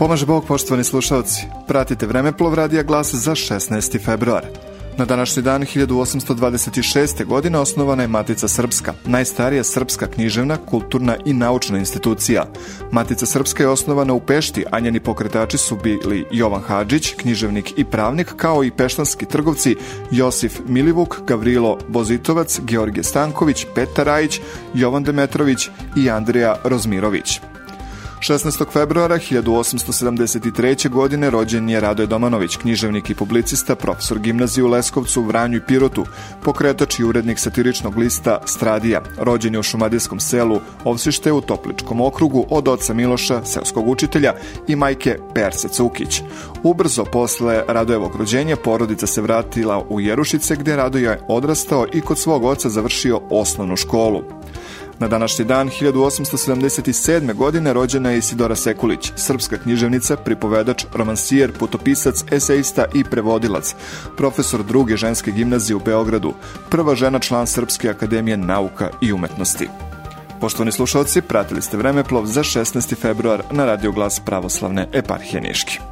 Pomaže Bog, poštovani slušalci. Pratite Vremeplov radija glas za 16. februar. Na današnji dan 1826. godine osnovana je Matica Srpska, najstarija srpska književna, kulturna i naučna institucija. Matica Srpska je osnovana u Pešti, a njeni pokretači su bili Jovan Hadžić, književnik i pravnik, kao i peštanski trgovci Josif Milivuk, Gavrilo Bozitovac, Georgije Stanković, Petar Rajić, Jovan Demetrović i Andrija Rozmirović. 16. februara 1873. godine rođen je Radoje Domanović, književnik i publicista, profesor gimnazije u Leskovcu, Vranju i Pirotu, pokretač i urednik satiričnog lista Stradija. Rođen je u šumadijskom selu Ovsište u Topličkom okrugu od oca Miloša, seoskog učitelja i majke Perse Cukić. Ubrzo posle Radojevog rođenja porodica se vratila u Jerušice gde Radoje je odrastao i kod svog oca završio osnovnu školu. Na današnji dan 1877. godine rođena je Isidora Sekulić, srpska književnica, pripovedač, romansijer, putopisac, eseista i prevodilac, profesor druge ženske gimnazije u Beogradu, prva žena član Srpske akademije nauka i umetnosti. Poštovani slušalci, pratili ste Vremeplov za 16. februar na Radio Glas Pravoslavne eparhije Niški.